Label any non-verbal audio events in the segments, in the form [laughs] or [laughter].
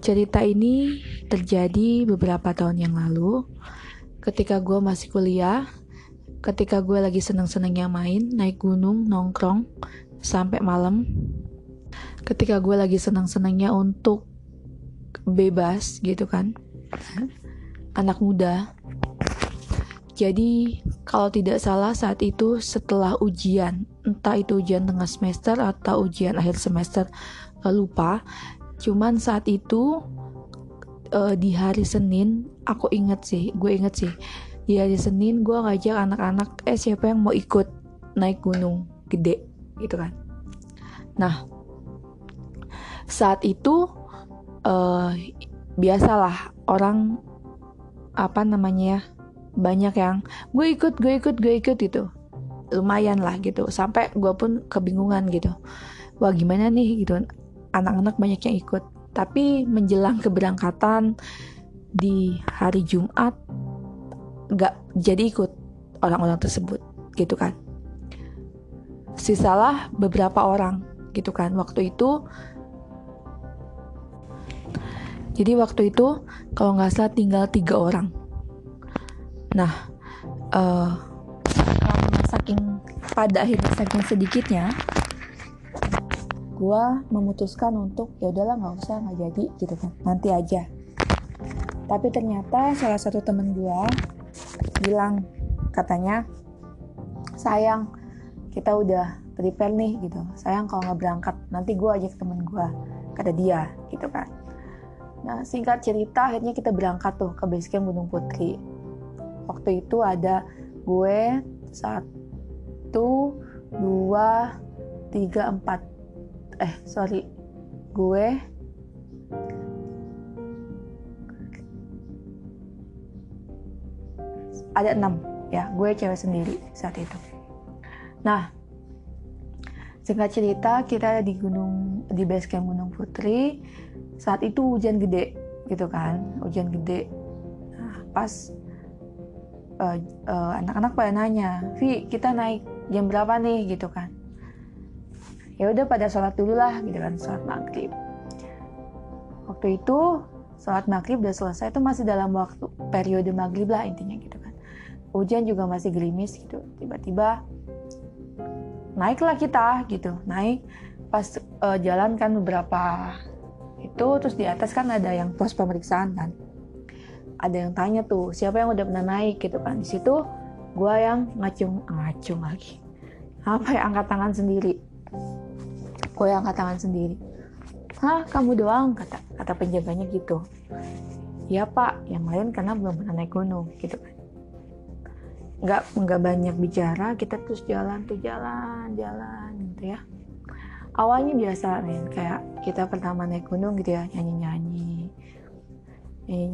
cerita ini terjadi beberapa tahun yang lalu. Ketika gue masih kuliah ketika gue lagi seneng-senengnya main naik gunung nongkrong sampai malam. Ketika gue lagi seneng-senengnya untuk bebas gitu kan anak muda. Jadi kalau tidak salah saat itu setelah ujian entah itu ujian tengah semester atau ujian akhir semester lupa cuman saat itu uh, di hari Senin aku inget sih gue inget sih. Di hari Senin gue ngajak anak-anak eh siapa yang mau ikut naik gunung gede? Gitu kan. Nah saat itu uh, biasalah orang apa namanya ya banyak yang gue ikut gue ikut gue ikut gitu. Lumayan lah gitu. Sampai gue pun kebingungan gitu. Wah gimana nih? Gitu anak-anak banyak yang ikut. Tapi menjelang keberangkatan di hari Jumat nggak jadi ikut orang-orang tersebut gitu kan. Sisalah beberapa orang gitu kan. Waktu itu jadi waktu itu kalau nggak salah tinggal tiga orang. Nah uh, saking pada akhirnya saking sedikitnya gue memutuskan untuk ya udahlah nggak usah nggak jadi gitu kan. Nanti aja. Tapi ternyata salah satu temen gue bilang katanya sayang kita udah prepare nih gitu. Sayang kalau nggak berangkat nanti gue ajak temen gue kata dia gitu kan. Nah singkat cerita akhirnya kita berangkat tuh ke basecamp Gunung Putri. Waktu itu ada gue satu dua tiga empat eh sorry. Gue. Ada enam. Ya gue cewek sendiri saat itu. Nah singkat cerita kita di gunung di base camp Gunung Putri. Saat itu hujan gede gitu kan. Hujan gede. Nah, pas uh, uh, anak-anak pada nanya Vi kita naik jam berapa nih? Gitu kan ya udah pada sholat dulu lah gitu kan sholat maghrib. Waktu itu sholat maghrib udah selesai itu masih dalam waktu periode maghrib lah intinya gitu kan. Hujan juga masih gerimis gitu tiba-tiba naiklah kita gitu naik. Pas uh, jalan kan beberapa itu terus di atas kan ada yang pos pemeriksaan kan. Ada yang tanya tuh siapa yang udah pernah naik? gitu kan. Di situ gue yang ngacung ngacung lagi. Apa ya angkat tangan sendiri gue angkat tangan sendiri. Hah kamu doang kata kata penjaganya gitu. Ya pak. Yang lain karena belum pernah naik gunung gitu kan. Nggak nggak banyak bicara kita terus jalan tuh jalan jalan gitu ya. Awalnya biasa men. Kayak kita pertama naik gunung gitu ya nyanyi nyanyi nyanyi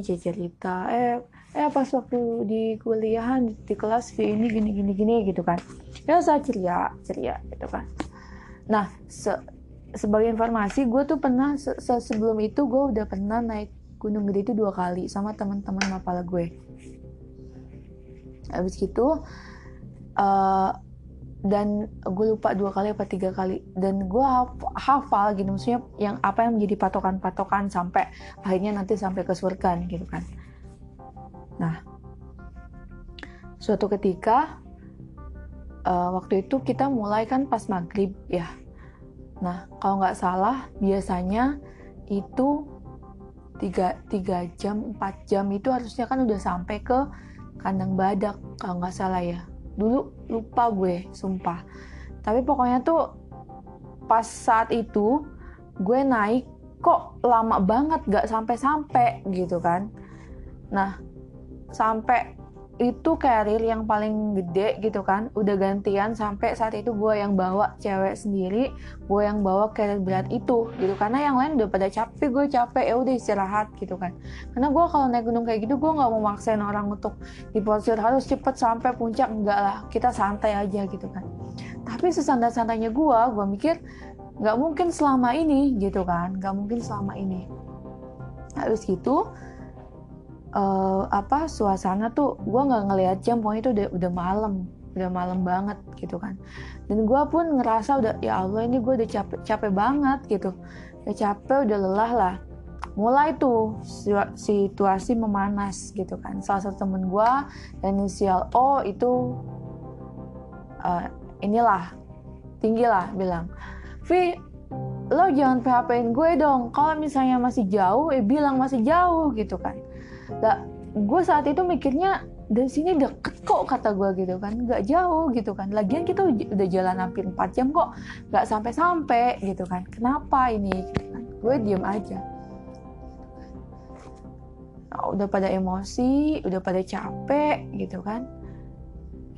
nyanyi cerita eh eh pas waktu di kuliahan di kelas ini gini gini gini gitu kan. Ya saya ceria ceria gitu kan. Nah, se sebagai informasi, gue tuh pernah se -se sebelum itu gue udah pernah naik Gunung Gede itu dua kali sama teman-teman mapala gue. Habis gitu, uh, dan gue lupa dua kali apa tiga kali. Dan gue hafal gitu maksudnya yang apa yang menjadi patokan-patokan sampai akhirnya nanti sampai ke surga gitu kan nah suatu ketika uh, waktu itu kita mulai kan pas maghrib ya. Nah kalau nggak salah biasanya itu tiga tiga jam 4 jam itu harusnya kan udah sampai ke kandang badak kalau nggak salah ya. Dulu lupa gue, sumpah. Tapi pokoknya tuh pas saat itu gue naik kok lama banget gak sampai-sampai gitu kan. Nah sampai itu carrier yang paling gede gitu kan. Udah gantian sampai saat itu gue yang bawa cewek sendiri gue yang bawa carrier berat itu gitu. Karena yang lain udah pada capek gue capek ya udah istirahat gitu kan. Karena gue kalau naik gunung kayak gitu gue nggak mau maksain orang untuk diporsir harus cepet sampai puncak enggak lah. Kita santai aja gitu kan. Tapi sesantai-santainya gue gue mikir nggak mungkin selama ini gitu kan. Nggak mungkin selama ini. Habis gitu uh, apa suasana tuh gue nggak ngelihat jam pokoknya itu udah udah malam udah malam banget gitu kan. Dan gue pun ngerasa udah ya Allah ini gue udah capek capek banget gitu. Udah capek udah lelah lah. Mulai tuh situasi memanas gitu kan. Salah satu temen gue inisial O itu uh, inilah tinggi lah bilang. Vi lo jangan PHP-in gue dong. Kalau misalnya masih jauh eh bilang masih jauh gitu kan nah, gue saat itu mikirnya dari sini deket kok kata gue gitu kan. Nggak jauh gitu kan. Lagian kita udah jalan hampir 4 jam kok nggak sampai-sampai gitu kan. Kenapa ini? Gitu kan. Gue diem aja. Nah, udah pada emosi udah pada capek gitu kan.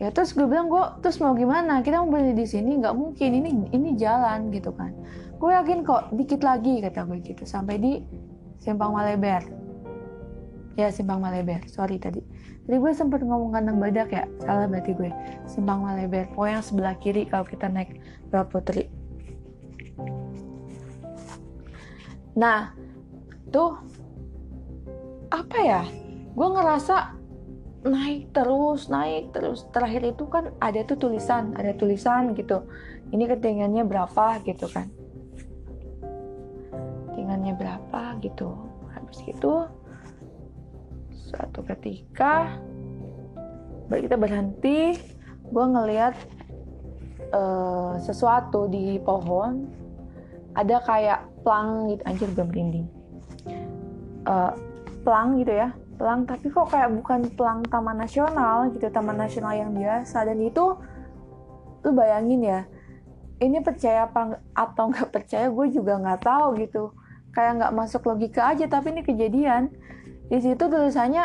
Ya terus gue bilang gue terus mau gimana? Kita mau berhenti di sini nggak mungkin. Ini ini jalan gitu kan. Gue yakin kok dikit lagi kata gue gitu. Sampai di simpang Maleber ya simpang Maleber sorry tadi. Jadi gue sempat ngomong kandang badak ya. Salah berarti gue. Simpang Maleber oh yang sebelah kiri kalau kita naik ke Putri. Nah tuh apa ya? Gue ngerasa naik terus naik terus. Terakhir itu kan ada tuh tulisan ada tulisan gitu. Ini ketinggiannya berapa gitu kan. Ketinggiannya berapa gitu. Habis gitu suatu ketika kita berhenti gue ngeliat uh, sesuatu di pohon ada kayak plang gitu. Anjir gue merinding. Uh, pelang gitu ya. Pelang tapi kok kayak bukan pelang taman nasional gitu taman nasional yang biasa. Dan itu lu bayangin ya ini percaya apa atau nggak percaya gue juga nggak tahu gitu. Kayak nggak masuk logika aja tapi ini kejadian di situ tulisannya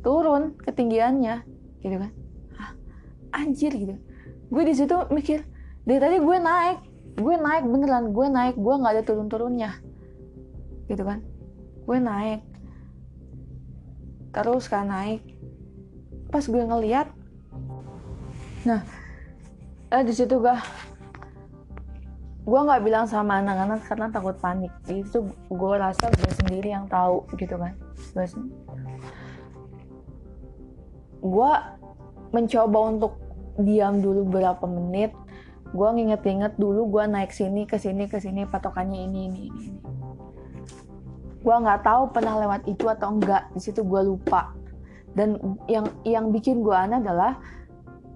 turun ketinggiannya gitu kan. Hah, anjir gitu. Gue di situ mikir dari tadi gue naik gue naik beneran gue naik gue nggak ada turun turunnya gitu kan. Gue naik terus kan naik. Pas gue ngeliat nah eh, di situ gue gue nggak bilang sama anak-anak karena takut panik. Itu gue rasa gue sendiri yang tahu gitu kan. Gue gue mencoba untuk diam dulu beberapa menit. Gue nginget-inget dulu gue naik sini ke sini ke sini patokannya ini ini ini, ini. Gue nggak tahu pernah lewat itu atau enggak di situ gue lupa. Dan yang yang bikin gue aneh adalah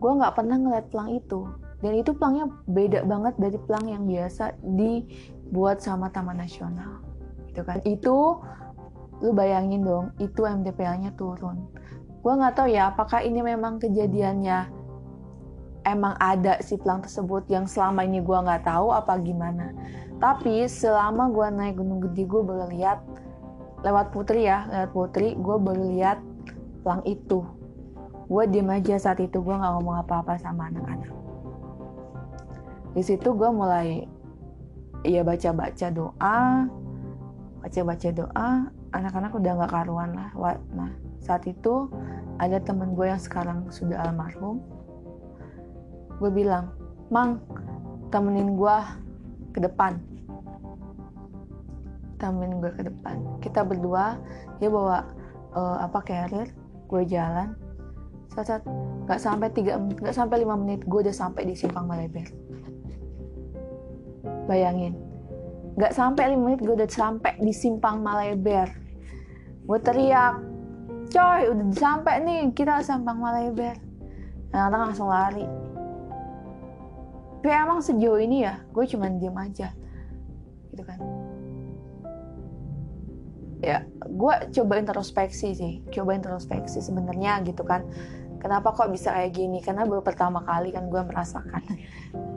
gue nggak pernah ngeliat pelang itu dan itu pelangnya beda banget dari pelang yang biasa dibuat sama Taman Nasional gitu kan. Itu lu bayangin dong itu MDPL-nya turun. Gue nggak tahu ya apakah ini memang kejadiannya emang ada si pelang tersebut yang selama ini gue nggak tahu apa gimana. Tapi selama gue naik gunung gede gue baru lihat lewat putri ya lewat putri gue baru lihat pelang itu. Gue diem aja saat itu gue nggak ngomong apa-apa sama anak-anak di situ gue mulai ya baca-baca doa baca-baca doa anak-anak udah nggak karuan lah nah saat itu ada temen gue yang sekarang sudah almarhum. Gue bilang mang temenin gue ke depan. Temenin gue ke depan. Kita berdua dia bawa uh, apa carrier gue jalan. Saat saat nggak sampai tiga nggak sampai lima menit gue udah sampai di simpang Maleber bayangin. Nggak sampai lima menit gue udah sampai di simpang Maleber gue teriak coy udah sampai nih kita simpang Maleber nah, orang langsung lari. Tapi emang sejauh ini ya gue cuma diem aja. Gitu kan. Ya gue coba introspeksi sih coba introspeksi sebenarnya gitu kan kenapa kok bisa kayak gini? Karena baru pertama kali kan gue merasakan.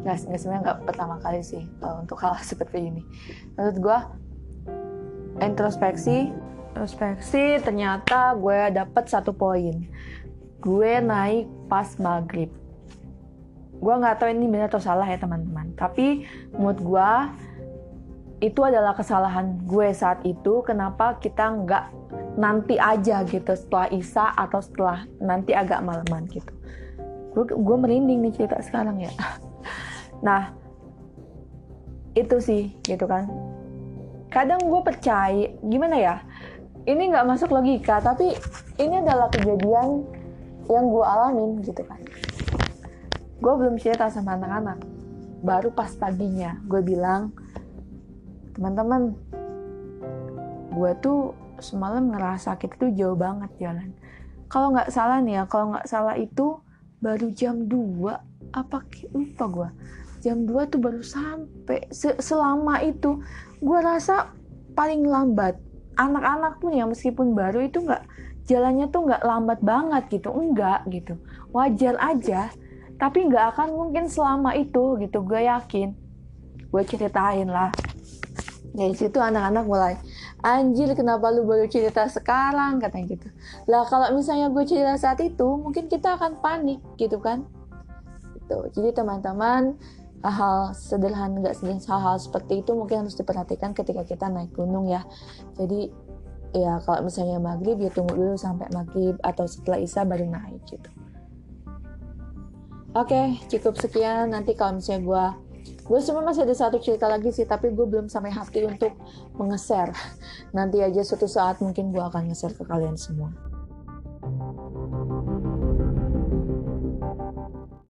Nggak nggak sebenarnya nggak pertama kali sih uh, untuk hal [laughs] seperti ini. Menurut gue introspeksi introspeksi ternyata gue dapet satu poin. Gue naik pas maghrib. Gue nggak tahu ini benar atau salah ya teman-teman. Tapi menurut gue itu adalah kesalahan gue saat itu kenapa kita nggak nanti aja gitu setelah Isa atau setelah nanti agak malaman gitu. Gue, merinding nih cerita sekarang ya. [laughs] Nah itu sih gitu kan. Kadang gue percaya gimana ya ini nggak masuk logika tapi ini adalah kejadian yang gue alamin gitu kan. Gue belum cerita sama anak-anak. Baru pas paginya gue bilang teman-teman gue tuh semalam ngerasa sakit tuh jauh banget jalan kalau nggak salah nih ya kalau nggak salah itu baru jam 2 apa lupa gue jam 2 tuh baru sampai selama itu. Gue rasa paling lambat anak-anak pun ya meskipun baru itu nggak jalannya tuh nggak lambat banget gitu. Enggak gitu. Wajar aja. Tapi nggak akan mungkin selama itu gitu gue yakin. Gue ceritain lah. Dari situ anak-anak mulai anjir kenapa lu baru cerita sekarang? Katanya gitu. Lah kalau misalnya gue cerita saat itu mungkin kita akan panik gitu kan? Gitu. Jadi teman-teman hal-hal sederhana nggak sederhana hal-hal seperti itu mungkin harus diperhatikan ketika kita naik gunung ya. Jadi ya kalau misalnya maghrib ya tunggu dulu sampai maghrib atau setelah isya baru naik gitu. Oke cukup sekian. Nanti kalau misalnya gue gue cuma masih ada satu cerita lagi sih tapi gue belum sampai hati untuk mengeser. Nanti aja suatu saat mungkin gue akan ngeser ke kalian semua